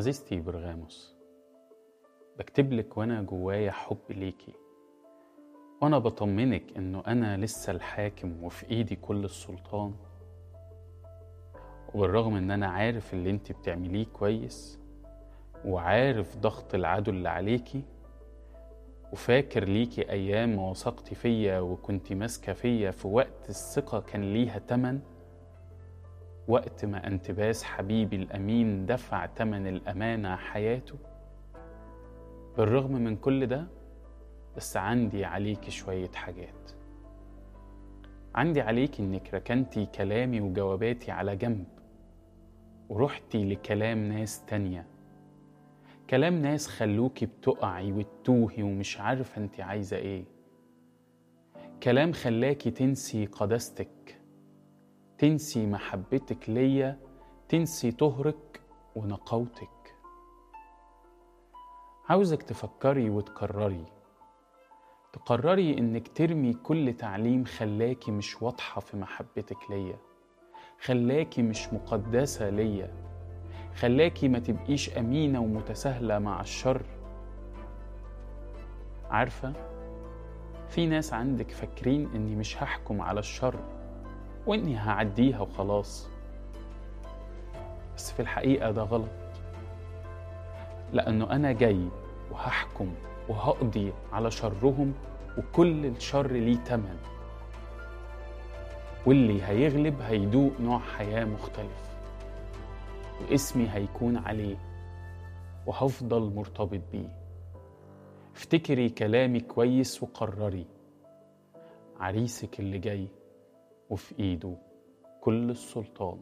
عزيزتي برغاموس بكتبلك وأنا جوايا حب ليكي وأنا بطمنك إنه أنا لسه الحاكم وفي إيدي كل السلطان. وبالرغم إن أنا عارف اللي أنت بتعمليه كويس وعارف ضغط العدو اللي عليكي وفاكر ليكي أيام ما وثقتي فيا وكنتي ماسكة فيا في وقت الثقة كان ليها تمن وقت ما انتباس حبيبي الأمين دفع تمن الأمانة حياته. بالرغم من كل ده بس عندي عليكي شوية حاجات. عندي عليكي إنك ركنتي كلامي وجواباتي على جنب ورحتي لكلام ناس تانية. كلام ناس خلوكي بتقعي وتتوهي ومش عارفة انت عايزة إيه. كلام خلاكي تنسي قداستك. تنسي محبتك ليا تنسي طهرك ونقاوتك. عاوزك تفكري وتكرري تقرري إنك ترمي كل تعليم خلاكي مش واضحة في محبتك ليا. خلاكي مش مقدسة ليا. خلاكي ما تبقيش أمينة ومتساهلة مع الشر. عارفة؟ في ناس عندك فاكرين إني مش هحكم على الشر. وإني هعديها وخلاص. بس في الحقيقة ده غلط. لأنه أنا جاي وهحكم وهقضي على شرهم وكل الشر ليه تمن. واللي هيغلب هيدوق نوع حياة مختلف. واسمي هيكون عليه وهفضل مرتبط بيه. افتكري كلامي كويس وقرري. عريسك اللي جاي. وفي إيده كل السلطان.